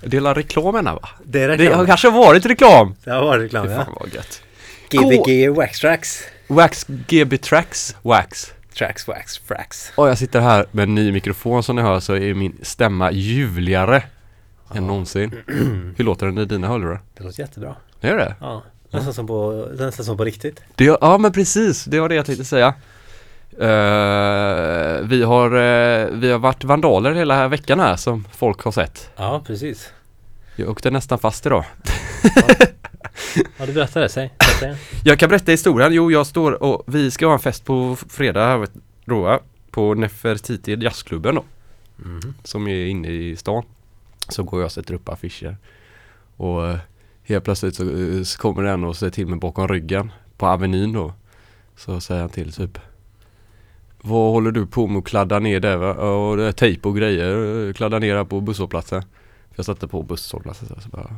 Dela reklamen här va? Det är Det har kanske varit reklam. Det har varit reklam Fy ja. fan vad gött. Gbg Wax Tracks. Wax GB Tracks Wax. Tracks Wax Frax. Och jag sitter här med en ny mikrofon som ni hör så är min stämma ljuvligare än någonsin. Hur låter den i dina hörlurar? Det låter jättebra. Är det? Ja. Nästan som på, nästan som på riktigt. det? Ja men precis, det var det jag tänkte säga. Eh, vi, har, eh, vi har varit vandaler hela här veckan här som folk har sett. Ja, precis. Jag åkte nästan fast idag. Ja, du berättade. Säg. Berätta. Jag kan berätta historien. Jo, jag står och vi ska ha en fest på fredag här då, på Nefertiti jazzklubben då. Mhm. Som är inne i stan. Så går jag och sätter upp affischer. Och eh, helt plötsligt så, så kommer den och säger till mig bakom ryggen på Avenyn då. Så säger han till typ vad håller du på med att kladda ner där va? Och det är tejp och grejer. Kladda ner här på busshållplatsen. Jag satte på busshållplatsen så, så bara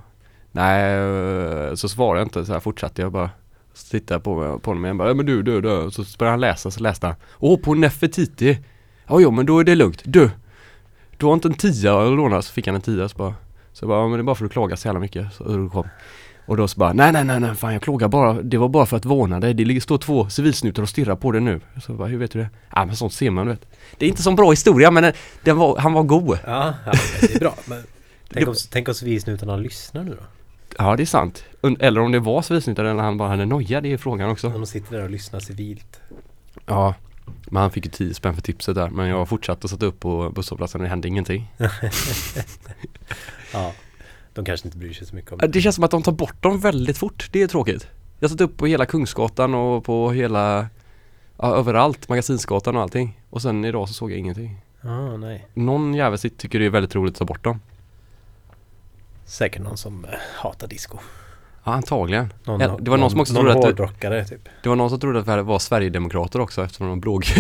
Nej, så svarade jag inte så här fortsatte jag bara Så tittade jag på, på honom igen bara, "Ja, men du, du, du. Så började han läsa, så läste han Åh, på Nefertiti Ja, jo, men då är det lugnt. Du, du har inte en tia att låna? Så fick han en tia så bara Så jag bara, ja, men det är bara för att du klagar så jävla mycket. Så då kom och då så bara, nej, nej, nej, nej, fan jag klagar bara. Det var bara för att varna dig. Det ligger, står två civilsnutar och stirrar på dig nu. Så bara, hur vet du det? Ja, men sånt ser man, du vet. Det är inte så bra historia, men den, den var, han var god. Ja, ja, det är bra. Men tänk om, tänk om civilsnutarna lyssnar nu då? Ja, det är sant. Eller om det var civilsnutar eller han bara hade noja, det är frågan också. Om de sitter där och lyssnar civilt. Ja, men han fick ju 10 spänn för tipset där. Men jag fortsatte att sätta upp på busshållplatsen och det hände ingenting. Ja. De kanske inte bryr sig så mycket om Det känns som att de tar bort dem väldigt fort. Det är tråkigt. Jag satt upp på hela Kungsgatan och på hela Ja, överallt, Magasinsgatan och allting. Och sen idag så såg jag ingenting. Ja, nej. Någon jävel tycker det är väldigt roligt att ta bort dem. Säkert någon som eh, hatar disco. Ja, antagligen. Någon, Ja, det var någon som också någon trodde att hårdrockare typ. Det var någon som trodde att vi var Sverigedemokrater också eftersom de var blåg.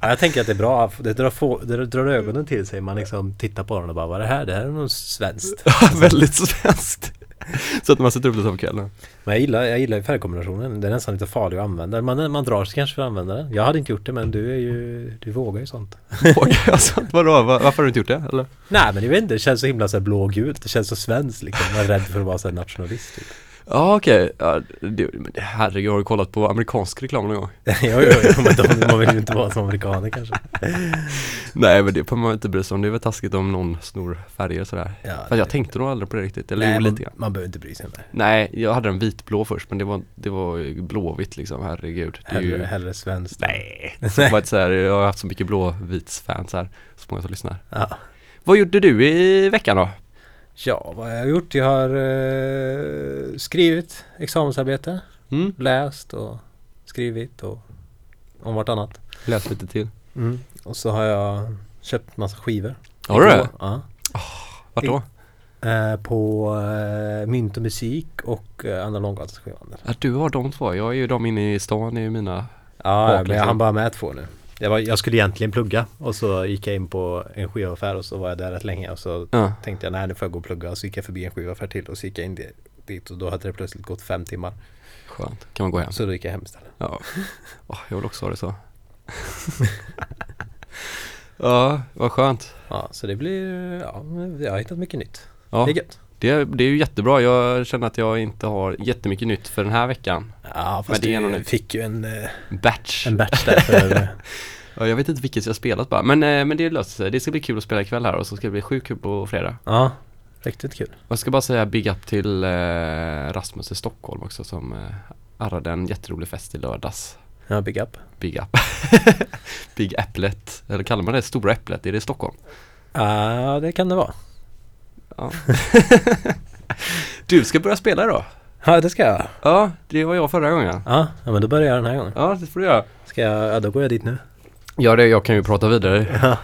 ja, jag tänker att det är bra. Det drar, få, det drar ögonen till sig. Man liksom tittar på den och bara Vad är det här? Det här är något svenskt. väldigt svenskt. Så att man sätter upp det så på kvällen. Men jag gillar, jag gillar färgkombinationen. Den är nästan lite farlig att använda. Man, man drar sig kanske för att använda den. Jag hade inte gjort det men du är ju Du vågar ju sånt. Vågar jag sånt? Vadå? Va- Varför har du inte gjort det? Eller? Nej men jag vet inte. Det känns så himla så blågult. Det känns så svenskt liksom. Man är rädd för att vara så nationalist typ. Ja okej, ja, det- men det- herregud har du kollat på amerikansk reklam någon gång? jo, jo, jo, men de, man vill ju inte vara som amerikaner kanske. Nej men det får man inte bry sig om, det är väl taskigt om någon snor färger sådär Ja, Fast jag tänkte nog aldrig på det riktigt, eller Nej, jo, man, lite grann man behöver inte bry sig om det. Nej, jag hade en vitblå först men det var, det var ju blåvitt liksom, herregud det är ju... Hellre, hellre svenskt. Nej, det var inte så här, jag har haft så mycket blåvitsfans här, så många som lyssnar Ja. Vad gjorde du i veckan då? Ja, vad har jag gjort? Jag har eh, skrivit examensarbete, Mm? läst och skrivit och om vartannat. Läs lite till Mm. Och så har jag köpt massa skivor. Har du det? Ja. Vart då? Eh, på eh, Mynt och Musik och eh, Anna Långgatans skivhandel. Ja, du har de två, jag är ju de inne i stan, är ju mina Ja, men liksom- jag hann bara med två nu. Jag, var, jag skulle egentligen plugga och så gick jag in på en skivaffär och så var jag där rätt länge och så Ja, tänkte jag nej nu får jag gå och plugga och så gick jag förbi en skivaffär till och så gick jag in di- dit och då hade det plötsligt gått fem timmar. skönt, kan man gå hem? Så då gick jag hem istället. Ja, Åh, jag vill också ha det så Ja, vad skönt Ja, så det blir, ja, jag har hittat mycket nytt. Ja, Det är gött. Det, det är ju jättebra. Jag känner att jag inte har jättemycket nytt för den här veckan. Ja, fast det är du nytt. fick ju en, eh, Batch. en batch där för, Ja, jag vet inte vilket jag har spelat bara. Men, eh, men det löser sig. Det ska bli kul att spela ikväll här och så ska det bli sjukt kul på fredag. ja, riktigt kul. Jag ska bara säga big up till eh, Rasmus i Stockholm också som eh, arrade en jätterolig fest i lördags. Ja, big up. Big up. big Äpplet. Eller kallar man det Stora Äpplet? Är det i Stockholm? Ja, det kan det vara. Ja. du ska börja spela idag. Ja, det ska jag. Ja, det var jag förra gången. Ja, ja men då börjar jag den här gången. Ja, det får du göra. Ska jag, ja då går jag dit nu. Ja, det, jag kan ju prata vidare. Ja.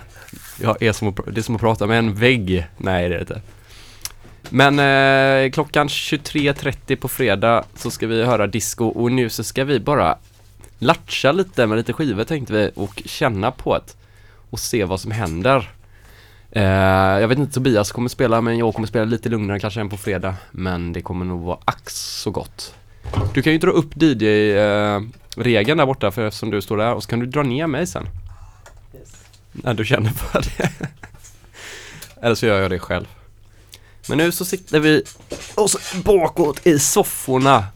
Jag är som att, det är som att prata med en vägg. Nej, det är det inte. Men eh, klockan 23.30 på fredag så ska vi höra disco och nu så ska vi bara latcha lite med lite skivor tänkte vi och känna på det och se vad som händer. Eh, jag vet inte, Tobias kommer spela men jag kommer spela lite lugnare kanske än på fredag. Men det kommer nog vara ax så gott. Du kan ju dra upp DJ-regeln där borta för eftersom du står där och så kan du dra ner mig sen. När du känner för det. Eller så gör jag det själv. Men nu så sitter vi oss bakåt i sofforna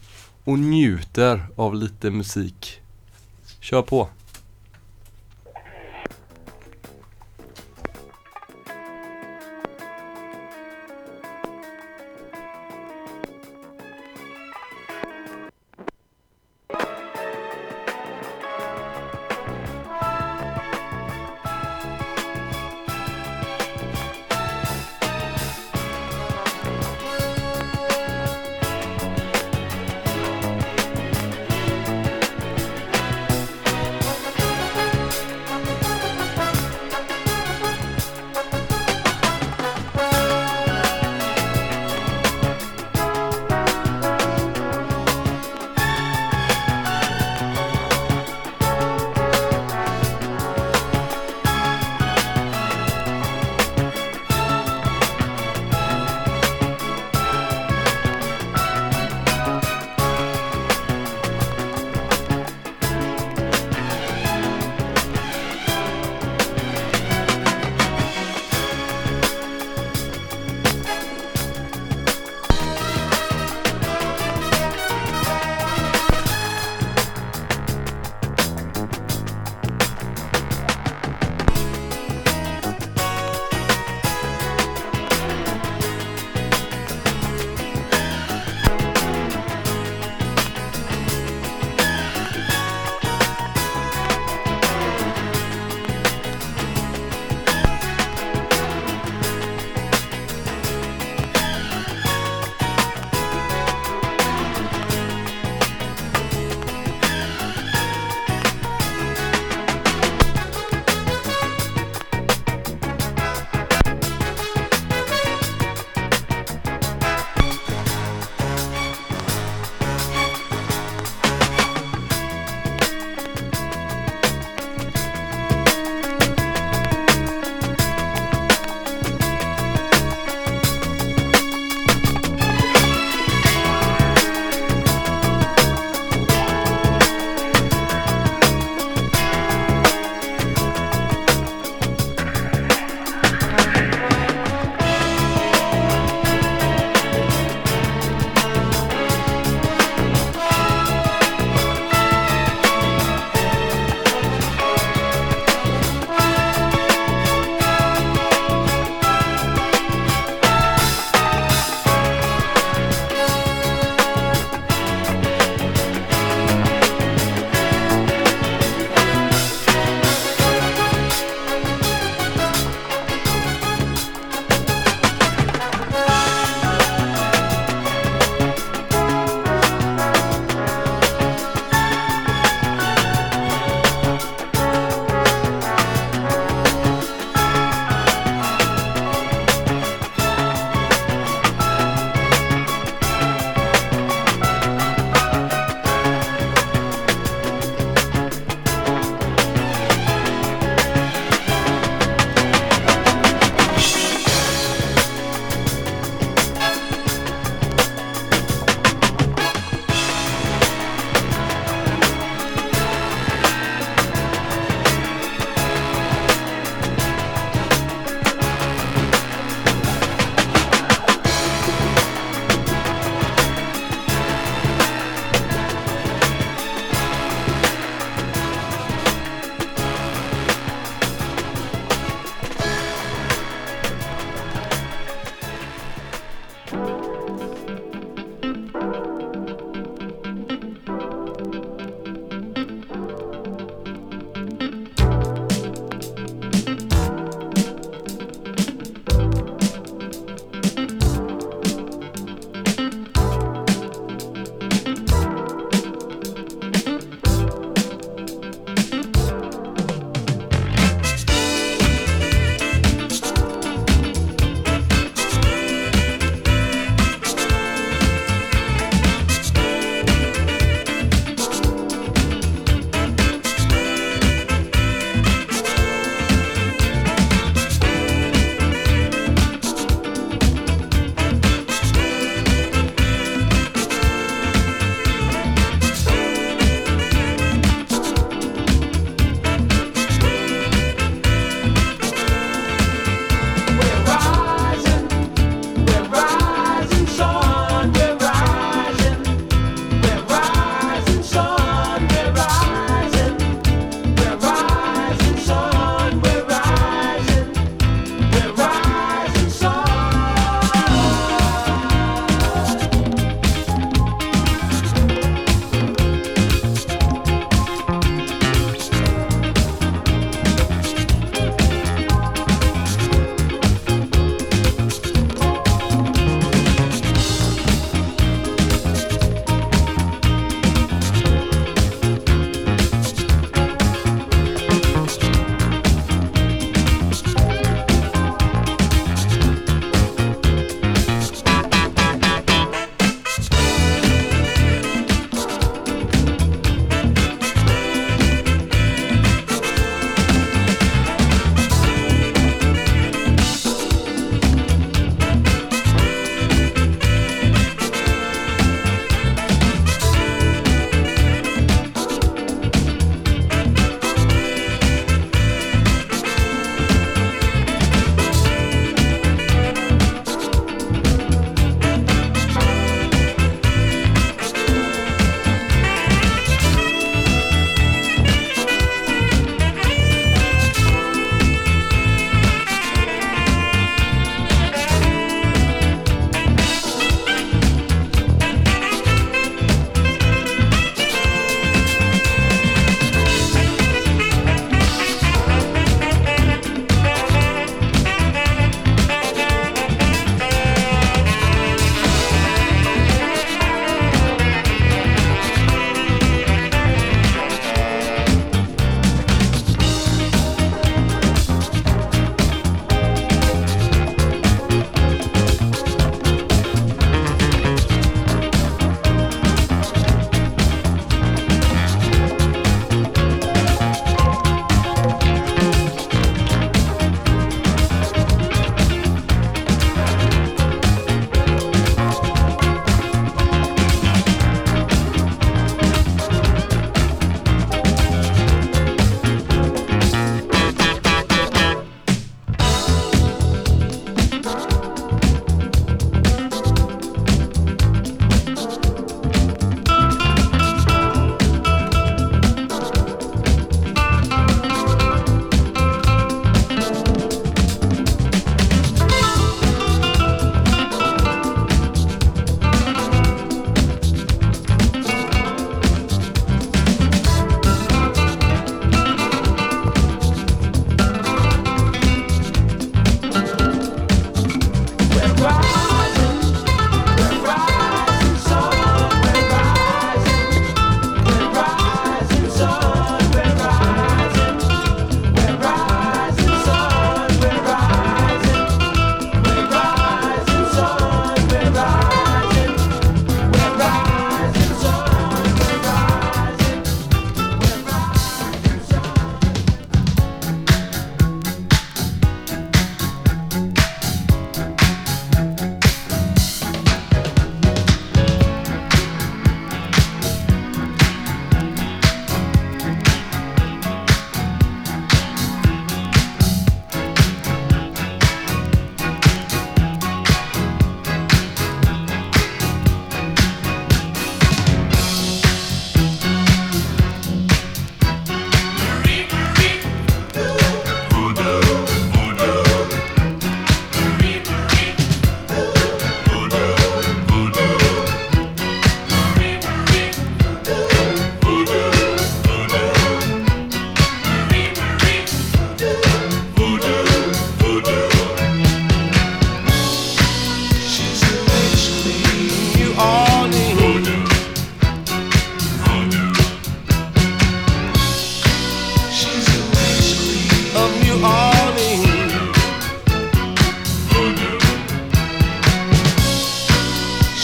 och njuter av lite musik. Kör på.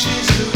she's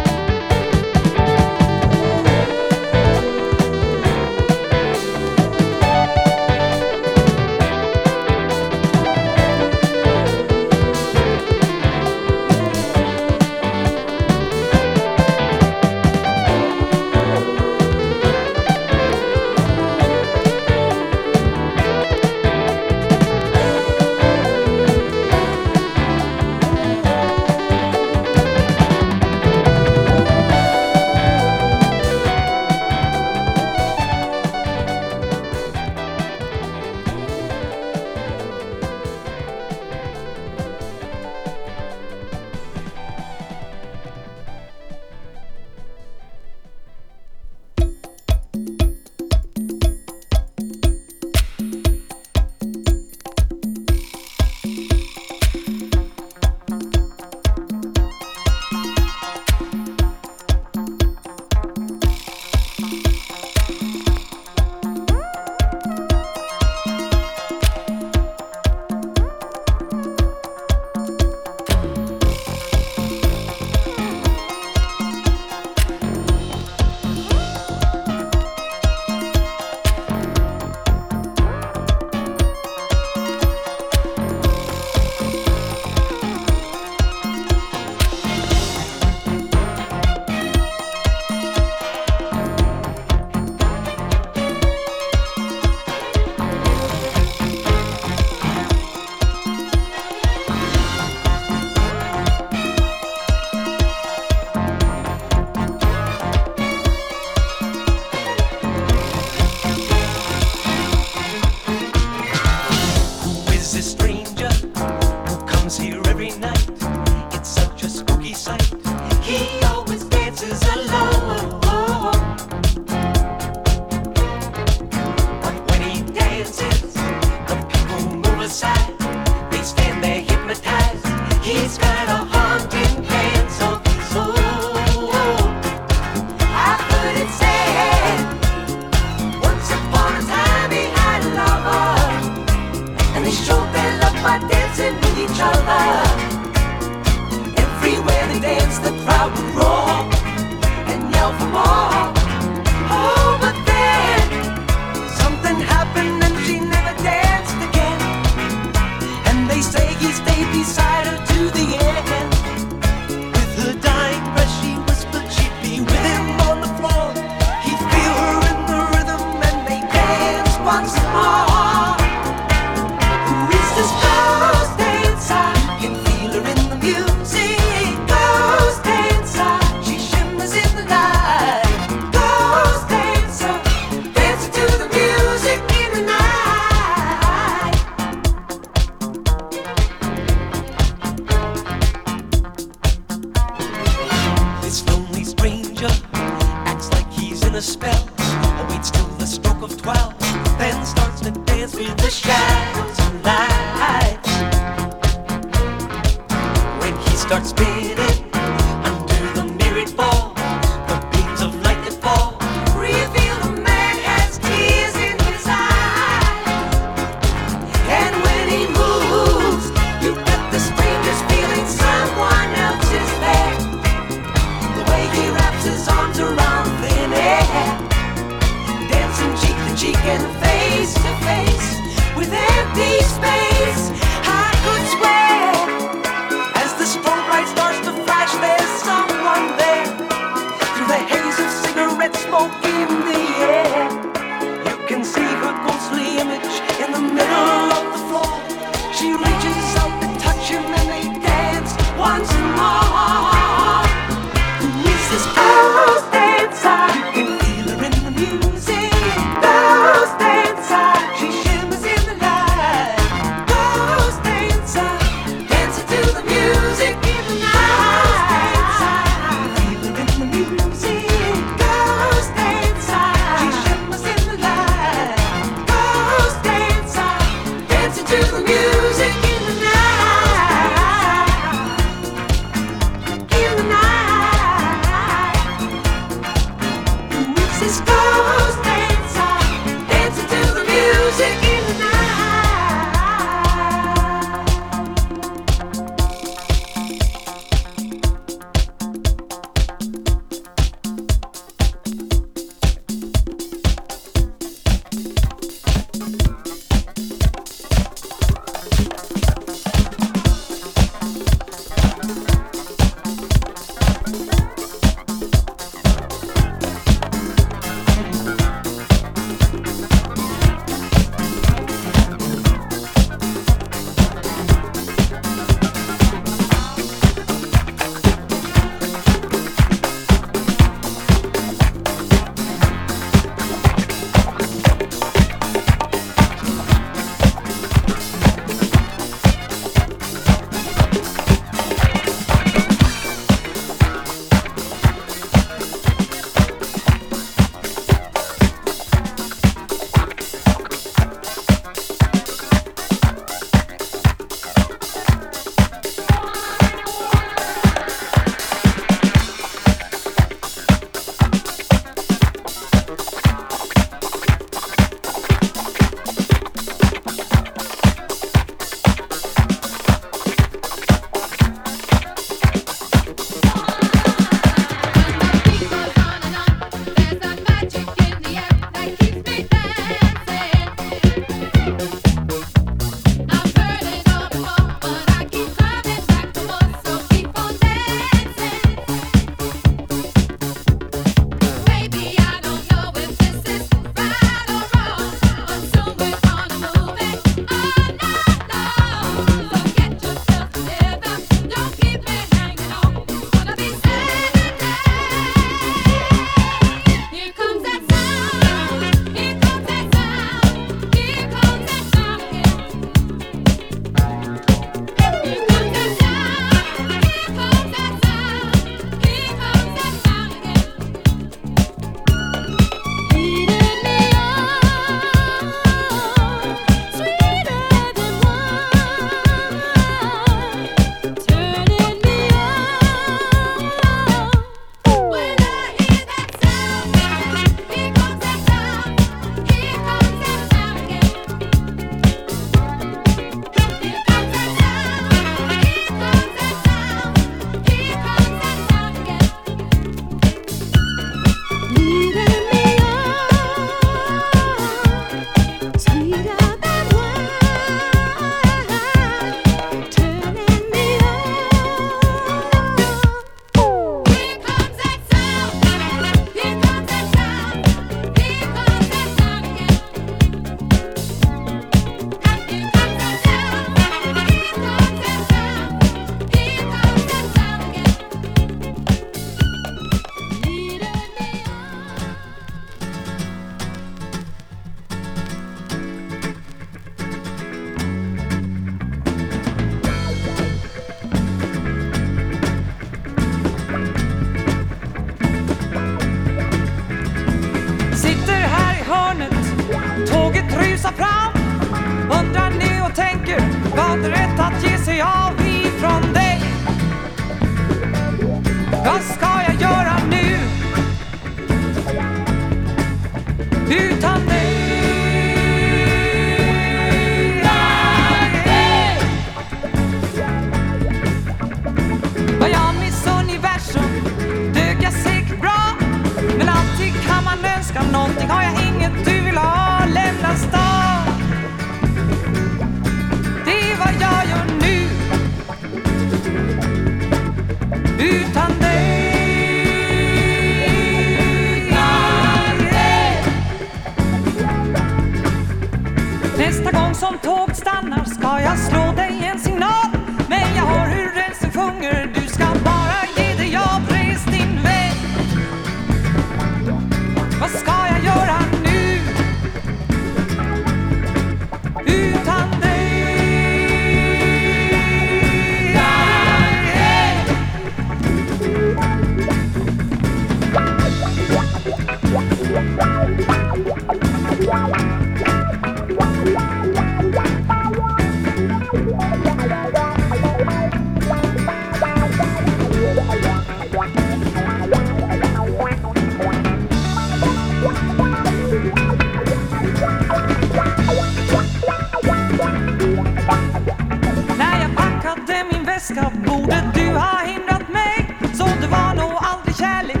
väska borde du ha hindrat mig. Så det var nog aldrig kärlek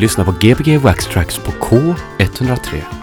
lyssnar på Gbg Wax Tracks på K103.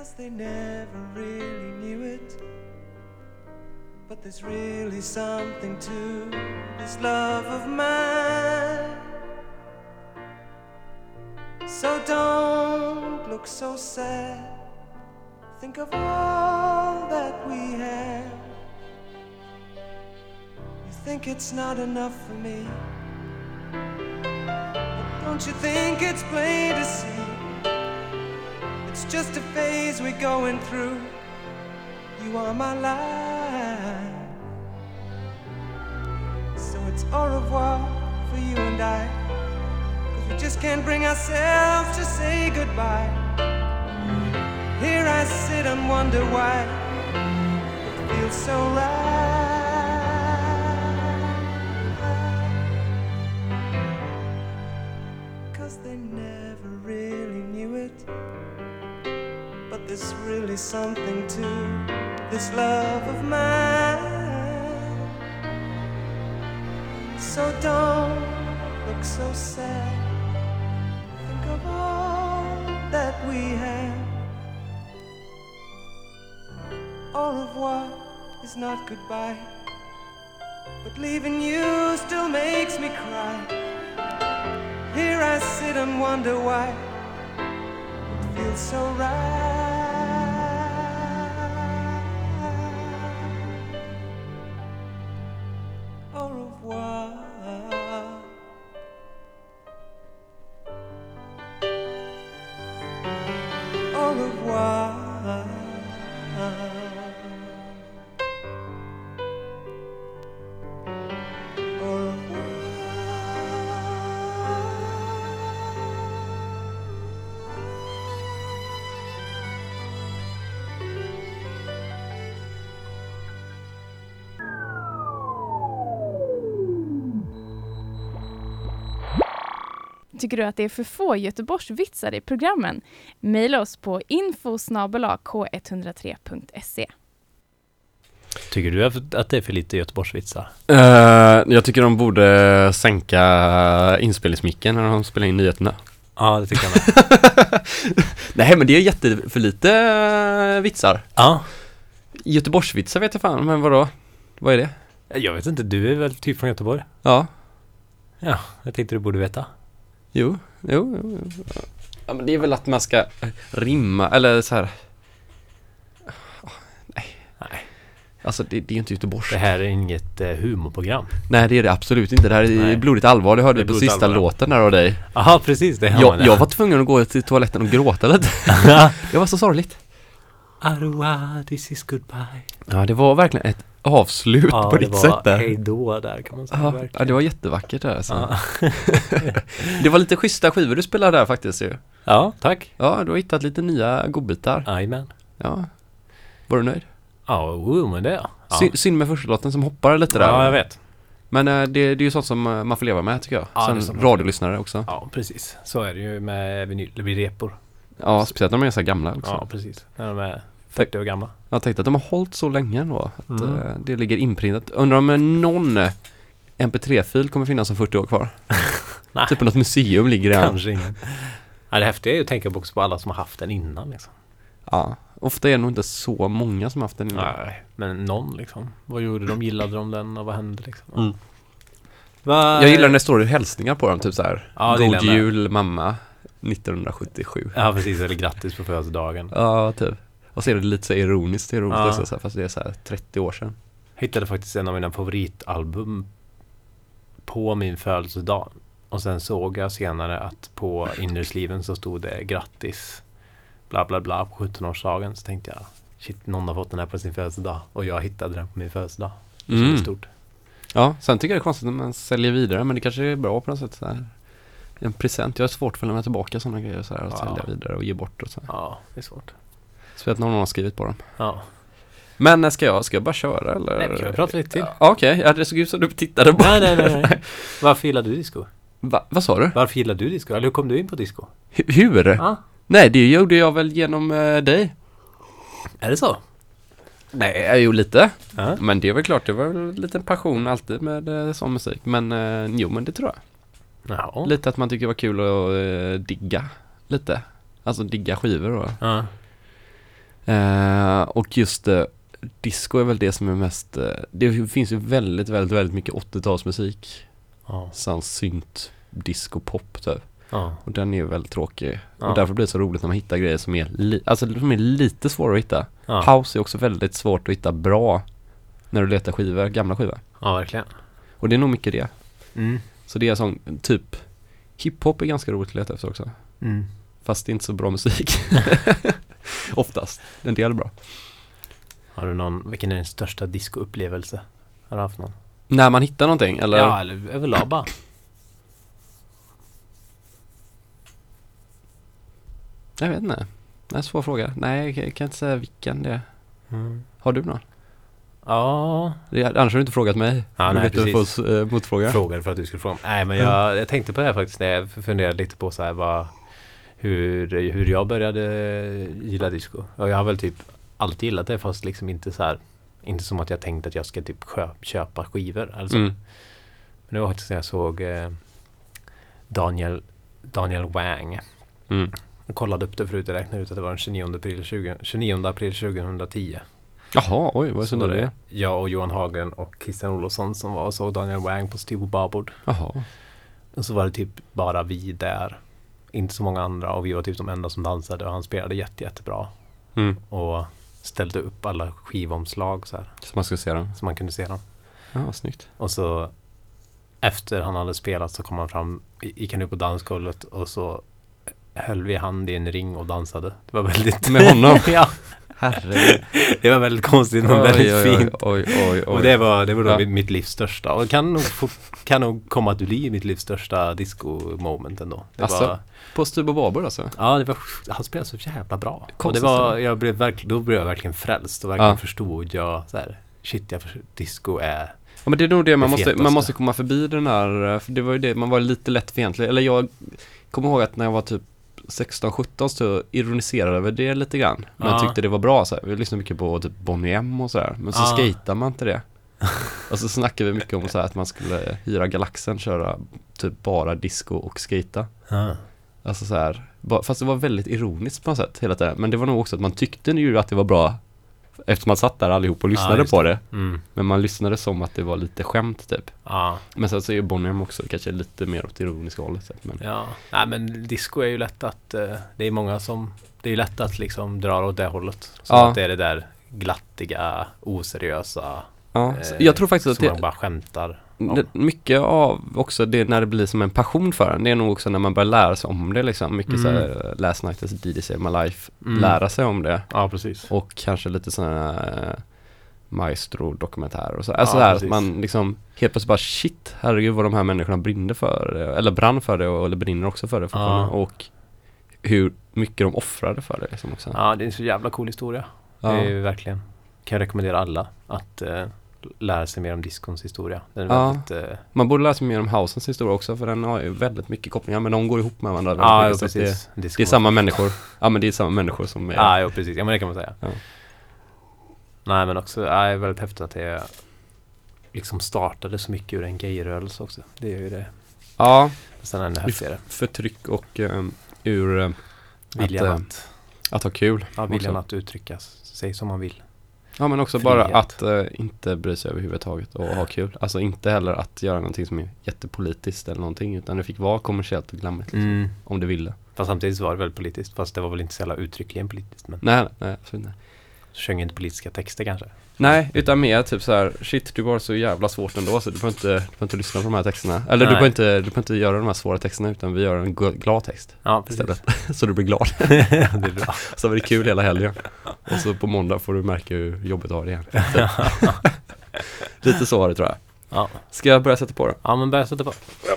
Cause they never really knew it. But there's really something to this love of mine. So don't look so sad. Think of all that we have. You think it's not enough for me. But don't you think it's plain to see? It's just a phase we're going through. You are my life. So it's au revoir for you and I. Cause we just can't bring ourselves to say goodbye. Here I sit and wonder why it feels so right. Something to this love of mine. So don't look so sad. Think of all that we have. Au revoir is not goodbye. But leaving you still makes me cry. Here I sit and wonder why it feels so right. Tycker du att det är för få Göteborgsvitsar i programmen? Maila oss på info k103.se. Tycker du att det är för lite Göteborgsvitsar? Eh, jag tycker de borde sänka inspelningsmicken när de spelar in nyheterna. Ja, det tycker jag med. Nej men det är jätte för lite eh, vitsar. ja, Göteborgsvitsar vet jag fan, men vadå? Vad är det? jag vet inte, du är väl typ från Göteborg? Ja, Ja, jag tänkte du borde veta. Jo, jo, jo, jo. Ja men det är väl att man ska rimma, eller så här. Nej. Nej. Alltså det, det är ju inte Göteborgs. Det här är inget eh, humorprogram. Nej det är det absolut inte. Det här är Nej. blodigt allvar. Det hörde Det är på blodigt sista allvar. låten där av dig. Jaha, precis. Det har Jag, man jag var tvungen att gå till toaletten och gråta lite. det var så sorgligt. Arua, this is goodbye. Ja det var verkligen ett avslut på det ditt var sätt där. hej då där kan man säga. Ja, ja, det var jättevackert där alltså. Ja. Det var lite schyssta skivor du spelade där faktiskt ju. ja, tack. Ja, du har hittat lite nya godbitar. Jajamän. Ja. Var du nöjd? Ja, jo, men det. Ja. Sy- synd med första låten som hoppar lite där. ja, jag vet. Men eh, det, det är ju sånt som eh, man får leva med tycker jag. Ja, det får- radiolyssnare också. Ja. Ja, precis. Så är det ju med vinyl. Det blir repor. Speciellt när de är så gamla också. Ja, precis. När de är 40 år gamla. Jag tänkte att de har hållit så länge ändå. Att Mm. eh, det ligger inprintat. Undrar om eh, någon eh, MP3-fil kommer finnas om 40 år kvar? Nej. Typ på något museum ligger det. Kanske ingen. Ja, det häftiga är ju att tänka också på alla som har haft den innan liksom. Ja. Ofta är det nog inte så många som har haft den innan. Nej, men någon liksom. Vad gjorde de? Gillade de den och vad hände liksom? Mm. Va? Jag gillar när det står hälsningar på dem, typ så här. Ja, God jul mamma 1977. Ja, precis. Eller grattis på födelsedagen. Ja, typ. Och så är det lite så ironiskt, ironiskt Ja. också, fast det är så här 30 år sedan. Hittade faktiskt en av mina favoritalbum på min födelsedag. Och sen såg jag senare att på innersliven så stod det grattis bla bla bla på 17-årsdagen. Så tänkte jag shit, någon har fått den här på sin födelsedag. Och jag hittade den på min födelsedag. Det Mm. stort. Ja, sen tycker jag det är konstigt när man säljer vidare, men det kanske är bra på något sätt. Så här. En present. Jag har svårt att lämna tillbaka sådana grejer så här och Ja. sälja vidare och ge bort och så. Ja, det är svårt. Speciellt när någon har skrivit på dem. Ja. Men eh, ska jag, ska jag bara köra eller? Nej, vi kan prata lite till. Ja, Okej, ja, det såg ut som du tittade på. Nej, nej, nej, nej. Varför gillar du disco? Va, vad sa du? Varför gillar du disco? Eller hur kom du in på disco? Hu- Hur? Ja. Nej, det gjorde jag väl genom eh, dig. Är det så? Nej, gjorde lite. Ja. Men det är väl klart, det var väl en liten passion alltid med eh, sån musik. Men eh, jo, men det tror jag. Ja. Lite att man tycker det var kul att eh, digga lite. Alltså digga skivor då. Ja. Eh, och just eh, disco är väl det som är mest, eh, det finns ju väldigt, väldigt, väldigt mycket 80-talsmusik. Ja. Sån synt, disco, pop typ. Ja. Och den är väldigt tråkig. Ja. Och därför blir det så roligt när man hittar grejer som är, li- alltså, som är lite svåra att hitta. Ja. House är också väldigt svårt att hitta bra när du letar skivor, gamla skivor. ja, verkligen. Och det är nog mycket det. Mm. Så det är sån, typ, hiphop är ganska roligt att leta efter också. Mm. Fast det är inte så bra musik. Oftast. En del är bra. Har du någon, vilken är din största discoupplevelse? Har du haft någon? När man hittar någonting eller? Ja, eller överlag bara. Jag vet inte. Det är en svår fråga. Nej, jag kan- inte säga vilken det är. Mm. Har du någon? Ja, Det annars har du inte frågat mig. Ja, du nej, vet du precis. får äh, motfråga. frågade för att du skulle fråga. Nej, men jag, jag tänkte på det här faktiskt när jag funderade lite på så här vad, hur, hur jag började gilla disco. Och jag har väl typ alltid gillat det fast liksom inte så här inte som att jag tänkte att jag ska typ kö- köpa skivor. Alltså. Mm. Men det var faktiskt när jag såg eh, Daniel, Daniel Wang. Mm. Jag kollade upp det förut och räknade ut att det var den 29 april, 20, 29 april 2010. Jaha, oj vad synd det är. jag och Johan Hagen och Christian Olofsson som var och såg Daniel Wang på Steve Babord. Jaha. Och så var det typ bara vi där. Inte så många andra och vi var typ de enda som dansade och han spelade jätte, jättebra. Mm. Och ställde upp alla skivomslag så här. Så man ska se den. Så man kunde se dem. Ja, snyggt. Och så efter han hade spelat så kom han fram, gick han upp på dansgolvet och så höll vi hand i en ring och dansade. Det var väldigt... Med honom? ja, Herregud. det var väldigt konstigt men väldigt oj, oj, fint. oj, oj, oj. Och det var, det var då Ja. mitt- livs största. Och kan nog, kan nog komma att bli mitt livs största disco-moment ändå. Det Asså? var, På Stubo Babor alltså? ja, det var, han spelade så jävla bra. Och det var, ställe. jag blev verkligen, då blev jag verkligen frälst och verkligen Ja. förstod jag så här, shit, jag disco är, Ja men det är nog det man måste, man måste komma förbi den här, för det var ju det, man var lite lätt fientlig. Eller jag kommer ihåg att när jag var typ 16-17 så ironiserade över det lite grann. Men jag Ja. tyckte det var bra så här. Vi lyssnade mycket på typ Boney M och sådär. Men så Ja. skejtar man inte det. och så snackade vi mycket om så här att man skulle hyra Galaxen, köra typ bara disco och skejta. Alltså så här, fast det var väldigt ironiskt på något sätt hela tiden. Men det var nog också att man tyckte ju att det var bra eftersom man satt där allihop och lyssnade just på det. mm, Men man lyssnade som att det var lite skämt typ. ja, Men sen så är ju Bonnie M också kanske lite mer åt ironiska hållet. Men, ja. Nej men disco är ju lätt att, eh, det är många som, det är lätt att liksom dra åt det hållet. Så Ja. att det är det där glattiga, oseriösa, ja, eh, jag tror faktiskt att man det, bara skämtar. Det, mycket av också det när det blir som en passion för en. Det är nog också när man börjar lära sig om det liksom. Mycket Mm. så här, Last Night DJ Saved My Life. Mm. Lära sig om det. Ja, precis. Och kanske lite sådana äh, Maestro-dokumentärer och så. Alltså Ja, här, att man liksom helt plötsligt bara shit, herregud vad de här människorna brinner för det. Eller brann för det och, eller brinner också för det. Ja. Och hur mycket de offrade för det liksom också. Ja, det är en så jävla cool historia. Ja. Det är ju verkligen, kan jag rekommendera alla att eh, lära sig mer om diskons historia. Ja. väldigt, eh, Man borde lära sig mer om Housens historia också för den har ju väldigt mycket kopplingar men de går ihop med varandra. ja, ja, att precis. Det, det är samma människor. Ja men det är samma människor som är Ja, ja, precis. Ja, men det kan man säga. Ja. Nej, men också, ja, det är väldigt häftigt att det liksom startade så mycket ur en gayrörelse också. Det är ju det. Ja, Sen ännu häftigare. förtryck och um, ur um, Viljan eh, att, att ha kul. ja, viljan också. att uttrycka sig som man vill. Ja men också bara frihet. att eh, inte bry sig överhuvudtaget och ha kul. Alltså inte heller att göra någonting som är jättepolitiskt eller någonting utan det fick vara kommersiellt och glammigt liksom, Mm. om du ville. Fast samtidigt så var det väldigt politiskt. Fast det var väl inte så jävla uttryckligen politiskt. Men Nej, nej absolut inte. så sjöng inte politiska texter kanske. Nej, utan mer typ så här, shit du har så jävla svårt ändå så du får inte, du får inte lyssna på de här texterna. Eller du får, inte, du får inte göra de här svåra texterna utan vi gör en glad text ja, istället. så du blir glad. det är bra. Så blir det kul hela helgen. Och så på måndag får du märka hur jobbigt du har det igen. Typ. Lite så var det tror jag. Ja. Ska jag börja sätta på då? Ja, men börja sätta på. Ja.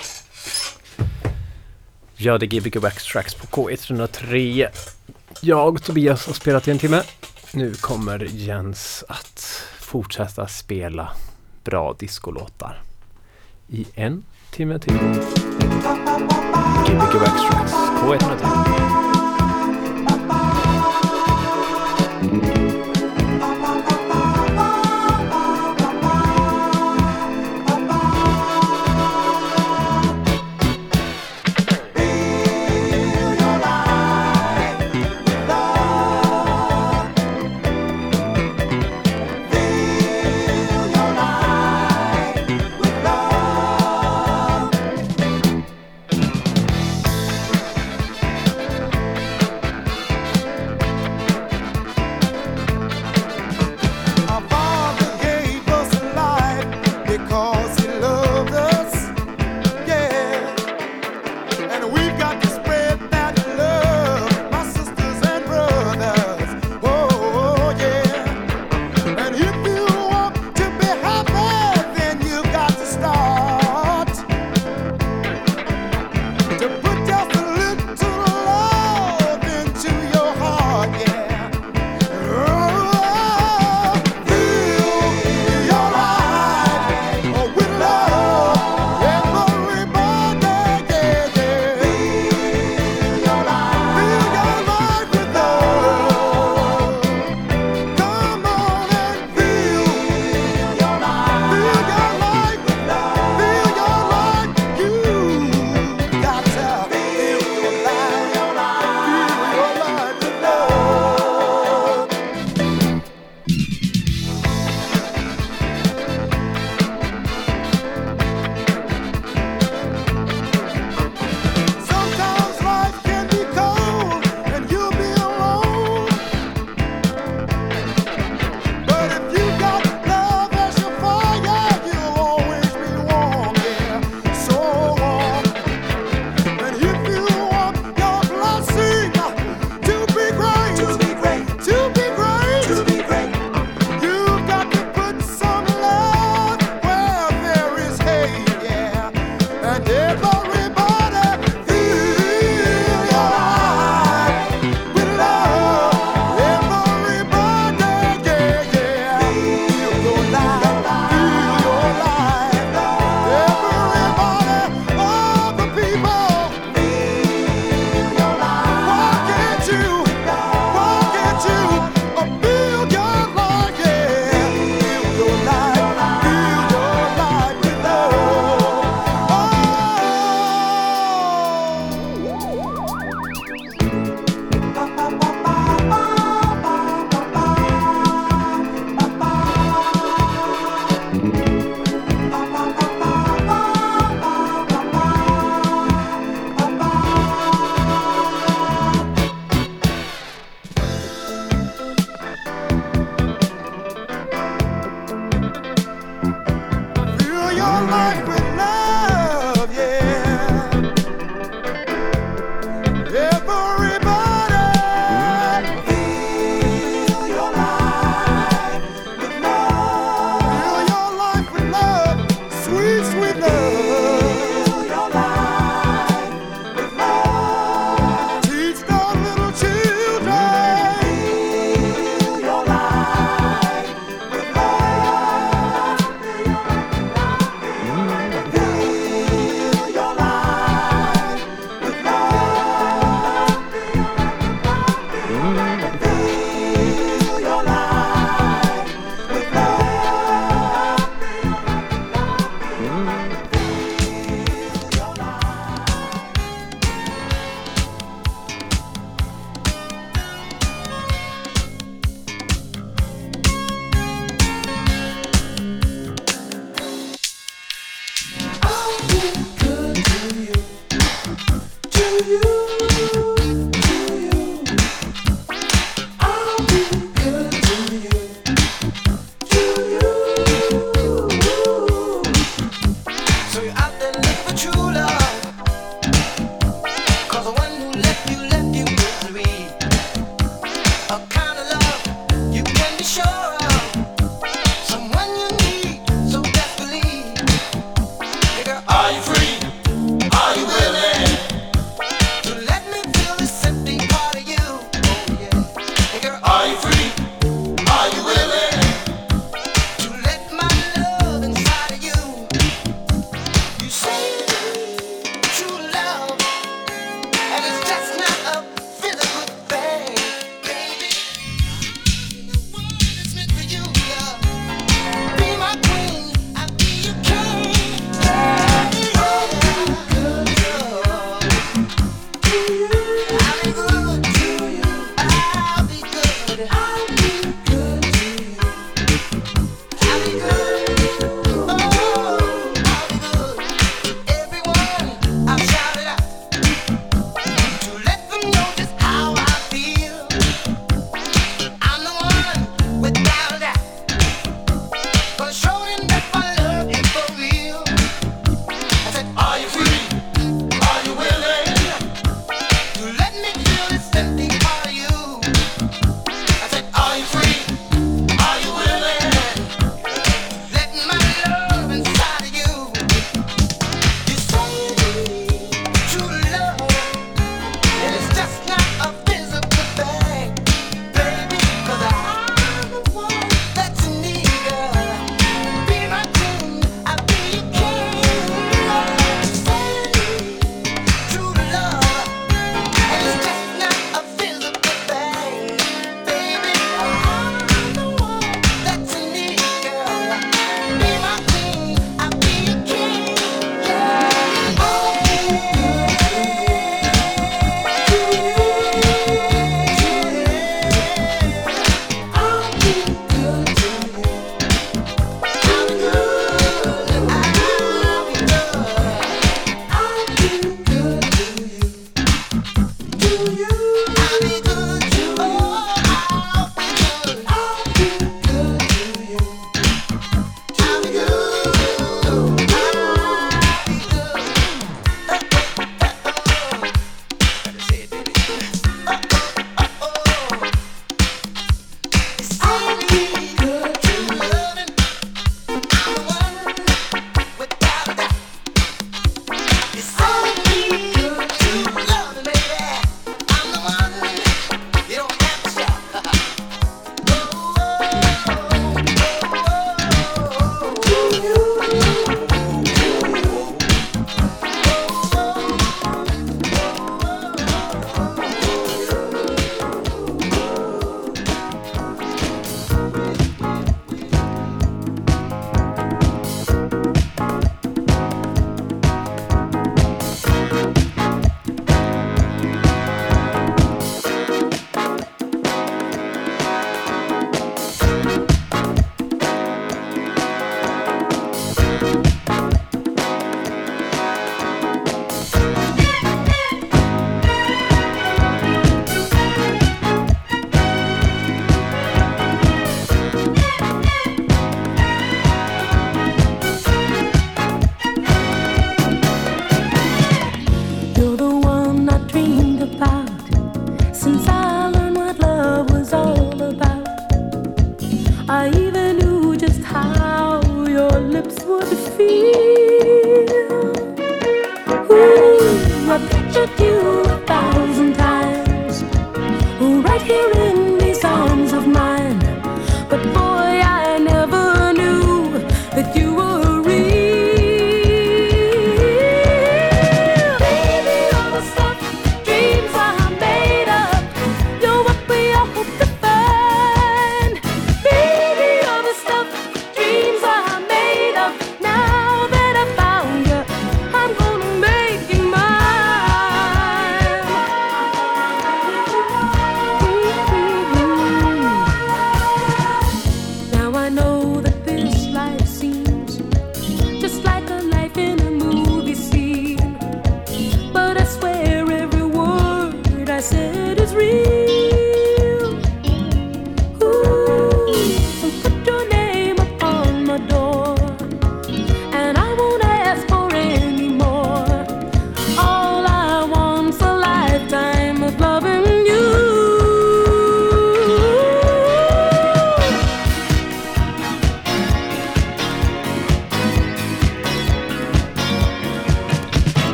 Gör det Gbg Wax Tracks på K103. Jag och Tobias har spelat i en timme nu kommer Jens att fortsätta spela bra discolåtar i en timme till. Gbg Backstracks på 103.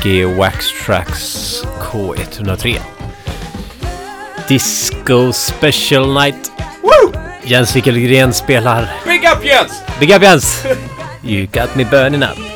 Funky Wax Tracks K103. Disco Special Night. Woo! Jens Wikelgren spelar... Big up Jens! Big up Jens! You got me burning up.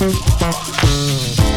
Música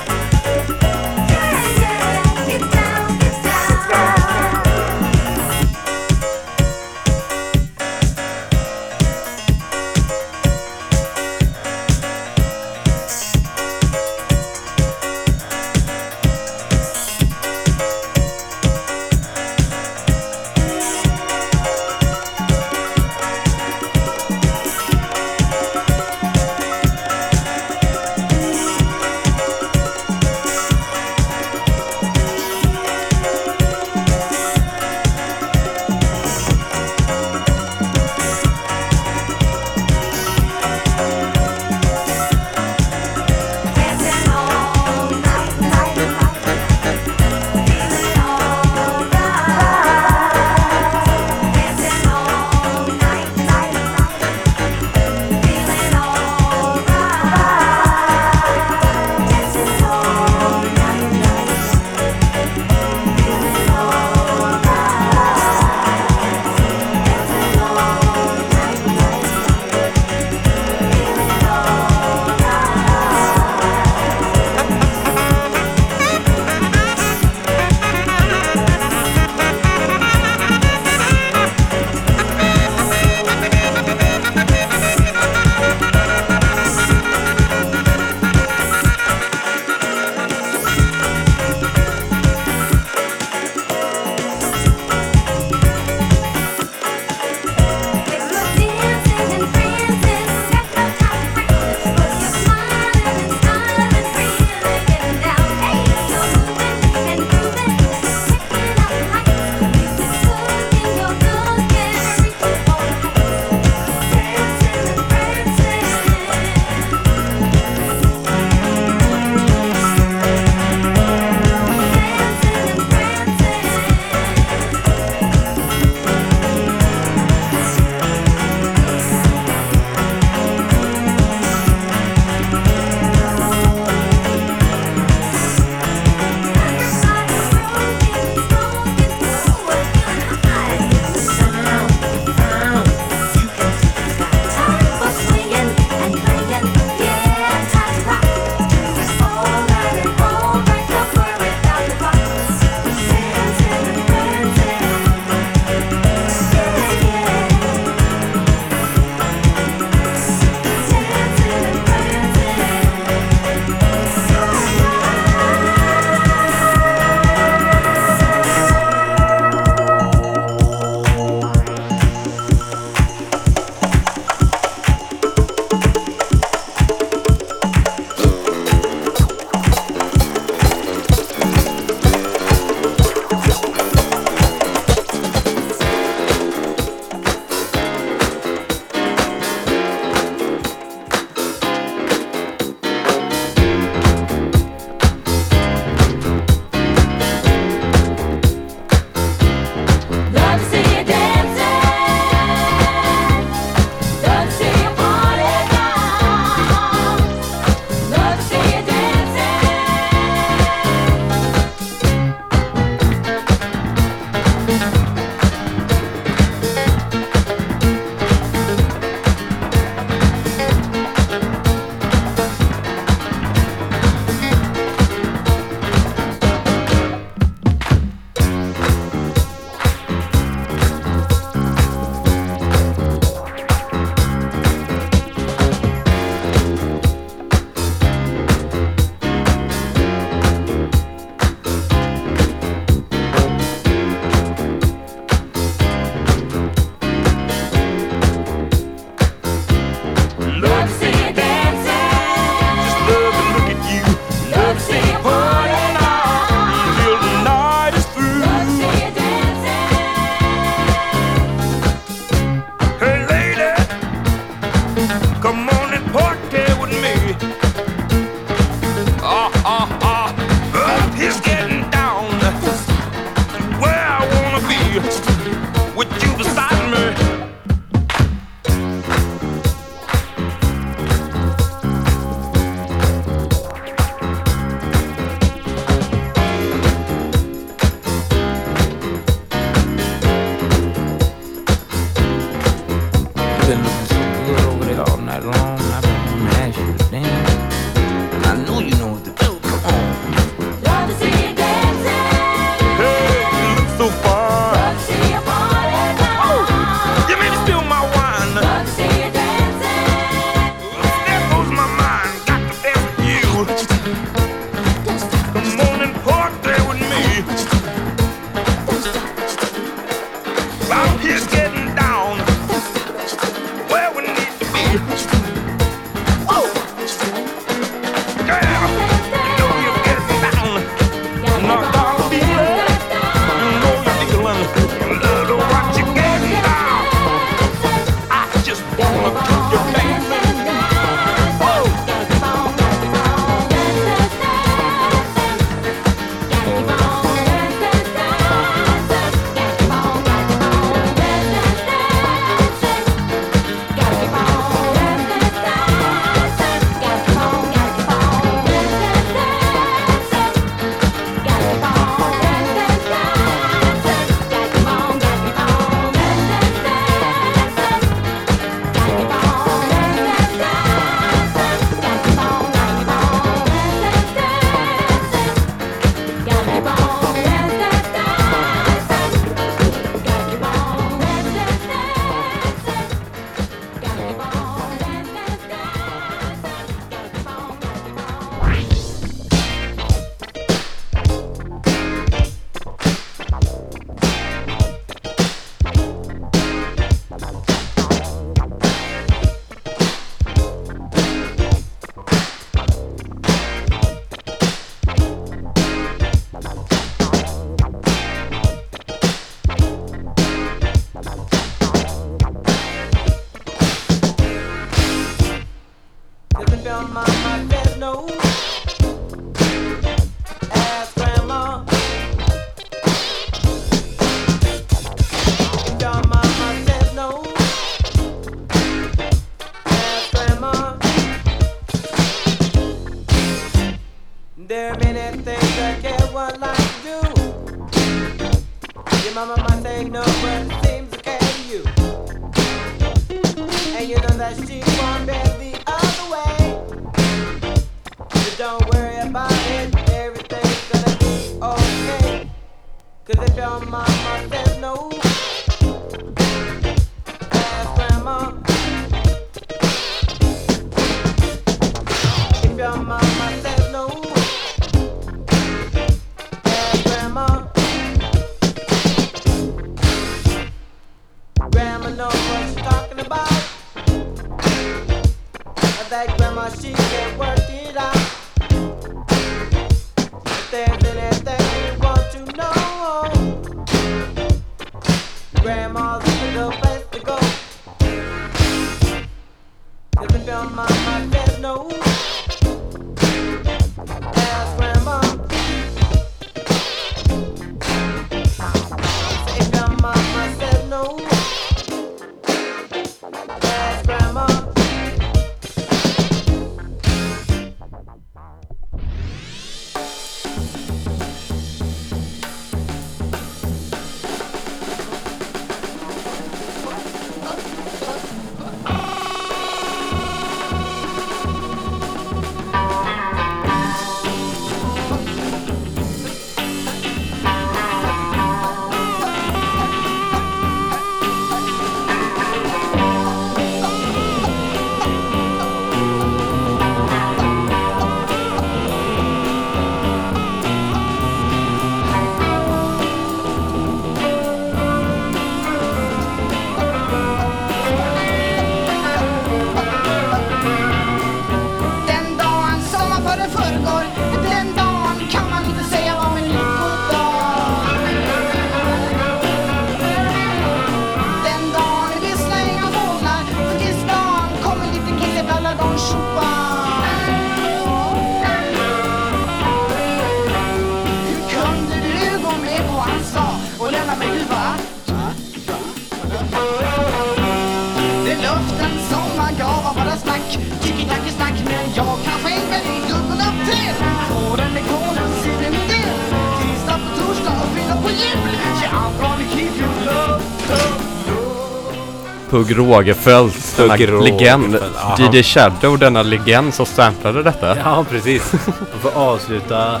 Pugh Rogefeldt, denna legend. Aha. DJ Shadow, denna legend som samplade detta. Ja, precis. Vi får avsluta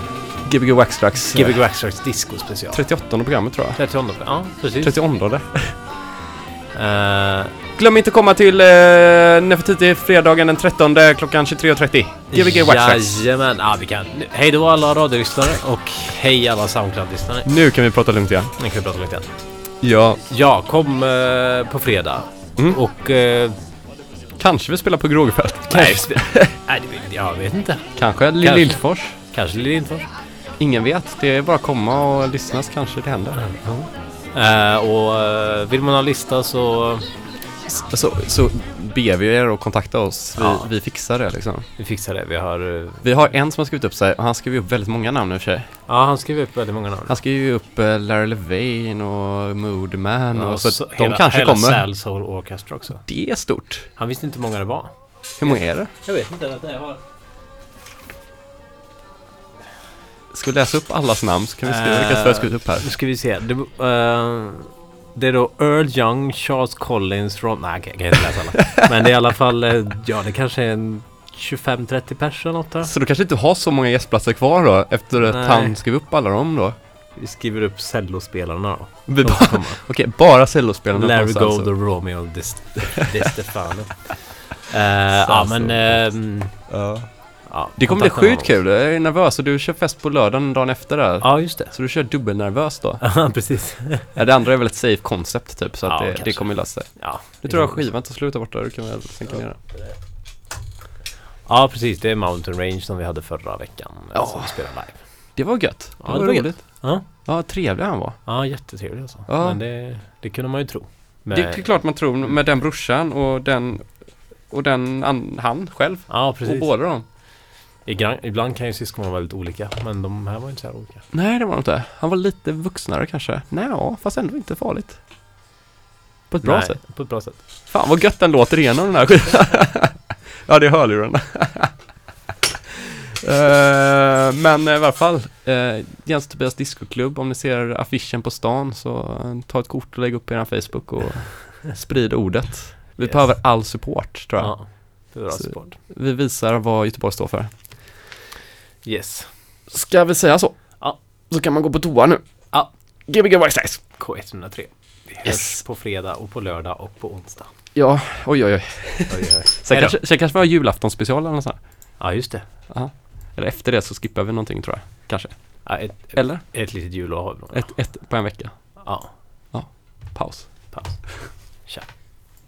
Gbg Waxtrax. eh, Gbg Waxtrax Disco special. 38 programmet tror jag. 38. Ja, precis. 38. Eh, Glöm inte komma till eh, Nefertiti fredagen den 13 klockan 23.30. Gbg Waxtrax. Jajamän. Ja, vi kan. Hej då alla radiolyssnare och hej alla Soundcloud-lyssnare. Nu kan vi prata lugnt igen. Nu kan vi prata lite igen. Ja, Ja, kom eh, på fredag. Mm. Och... Eh, kanske vi spelar på Rogefeldt. nej, nej, det vet- jag vet inte. Kanske Lill Kanske. Lindfors. Ingen vet. Det är bara att komma och lyssna så kanske det händer. Eh, och eh, vill man ha lista så Så, så ber vi er att kontakta oss. Vi, Ja. vi fixar det liksom. vi fixar det. Vi har... eh, Vi har en som har skrivit upp sig och han skriver upp väldigt många namn i och för sig. Ja, han skrev upp väldigt många namn. Han skriver ju upp eh, Larry Levine och Moodman och så, så de hela, kanske hela kommer. Sal Soul Orchestra också. Det är stort. Han visste inte hur många det var. Hur många är det? Jag vet inte. Att det har... Ska vi läsa upp allas namn så kan vi skriva vilka som har skrivit upp här. Nu ska vi se. Det, eh, det är då Earl Young, Charles Collins, Ron... Nej, okej, jag kan inte läsa alla. Men det är i alla fall, eh, ja det kanske är en 25-30 pers eller något där. Så du kanske inte har så många gästplatser kvar då efter att Nej. han skrev upp alla dem då? Vi skriver upp cellospelarna då. Vi De bara, okej, cellospelarna Larry alltså. Gold och Romeo Di Stefano. Eh, ja men... ehm, Ja. Ja, Det kommer bli sjukt kul. Jag är nervös och du kör fest på lördagen dagen efter där. Ja, just det. Så du kör dubbelnervös då? Ja, precis. Ja, det andra är väl ett safe concept typ så att Ja, det, det kommer lösa sig. Ja, Nu tror jag skivan tar slut där borta, du kan väl sänka ner den. Ja, precis. Det är Mountain Range som vi hade förra veckan. eh, Ja. Som vi spelade live. Det var gött. Det Ja, var det var gött. roligt. Ja, Ja, trevlig han var. ja jättetrevlig alltså. Ja. Men det, det kunde man ju tro. Men, Det är klart man tror med den brorsan och den och den, an, han själv. Ja, Och precis. båda dem. Ibland, ibland kan ju syskon vara väldigt olika, men de här var inte så här olika. Nej, det var de inte. Han var lite vuxnare kanske. Nej, ja, fast ändå inte farligt. På ett bra Nej, sätt. På ett bra sätt. Fan vad gött den låter igenom den här skivan. ja, det är hörlurarna. Eh, men i alla fall, uh, Jens Tobias Discoklubb, om ni ser affischen på stan så eh, ta ett kort och lägg upp i er Facebook och sprid ordet. Vi Yes. behöver all support tror jag. Ja, Så- support. Vi visar vad Göteborg står för. Yes. Ska vi säga så? Ja. Så kan man gå på toa nu. Ja. Gbg Backstage. K103. Vi hörs Yes. på fredag och på lördag och på onsdag. Ja, oj oj oj. Oj, oj. Sen kanske, sen kanske vi har julaftonsspecial eller något sånt. här. Ja, just det. Eller efter det så skippar vi någonting tror jag. Kanske. Ja, ett, Eller? ett litet jullov. Ett, ett på en vecka. Ja, Paus. paus. Tja.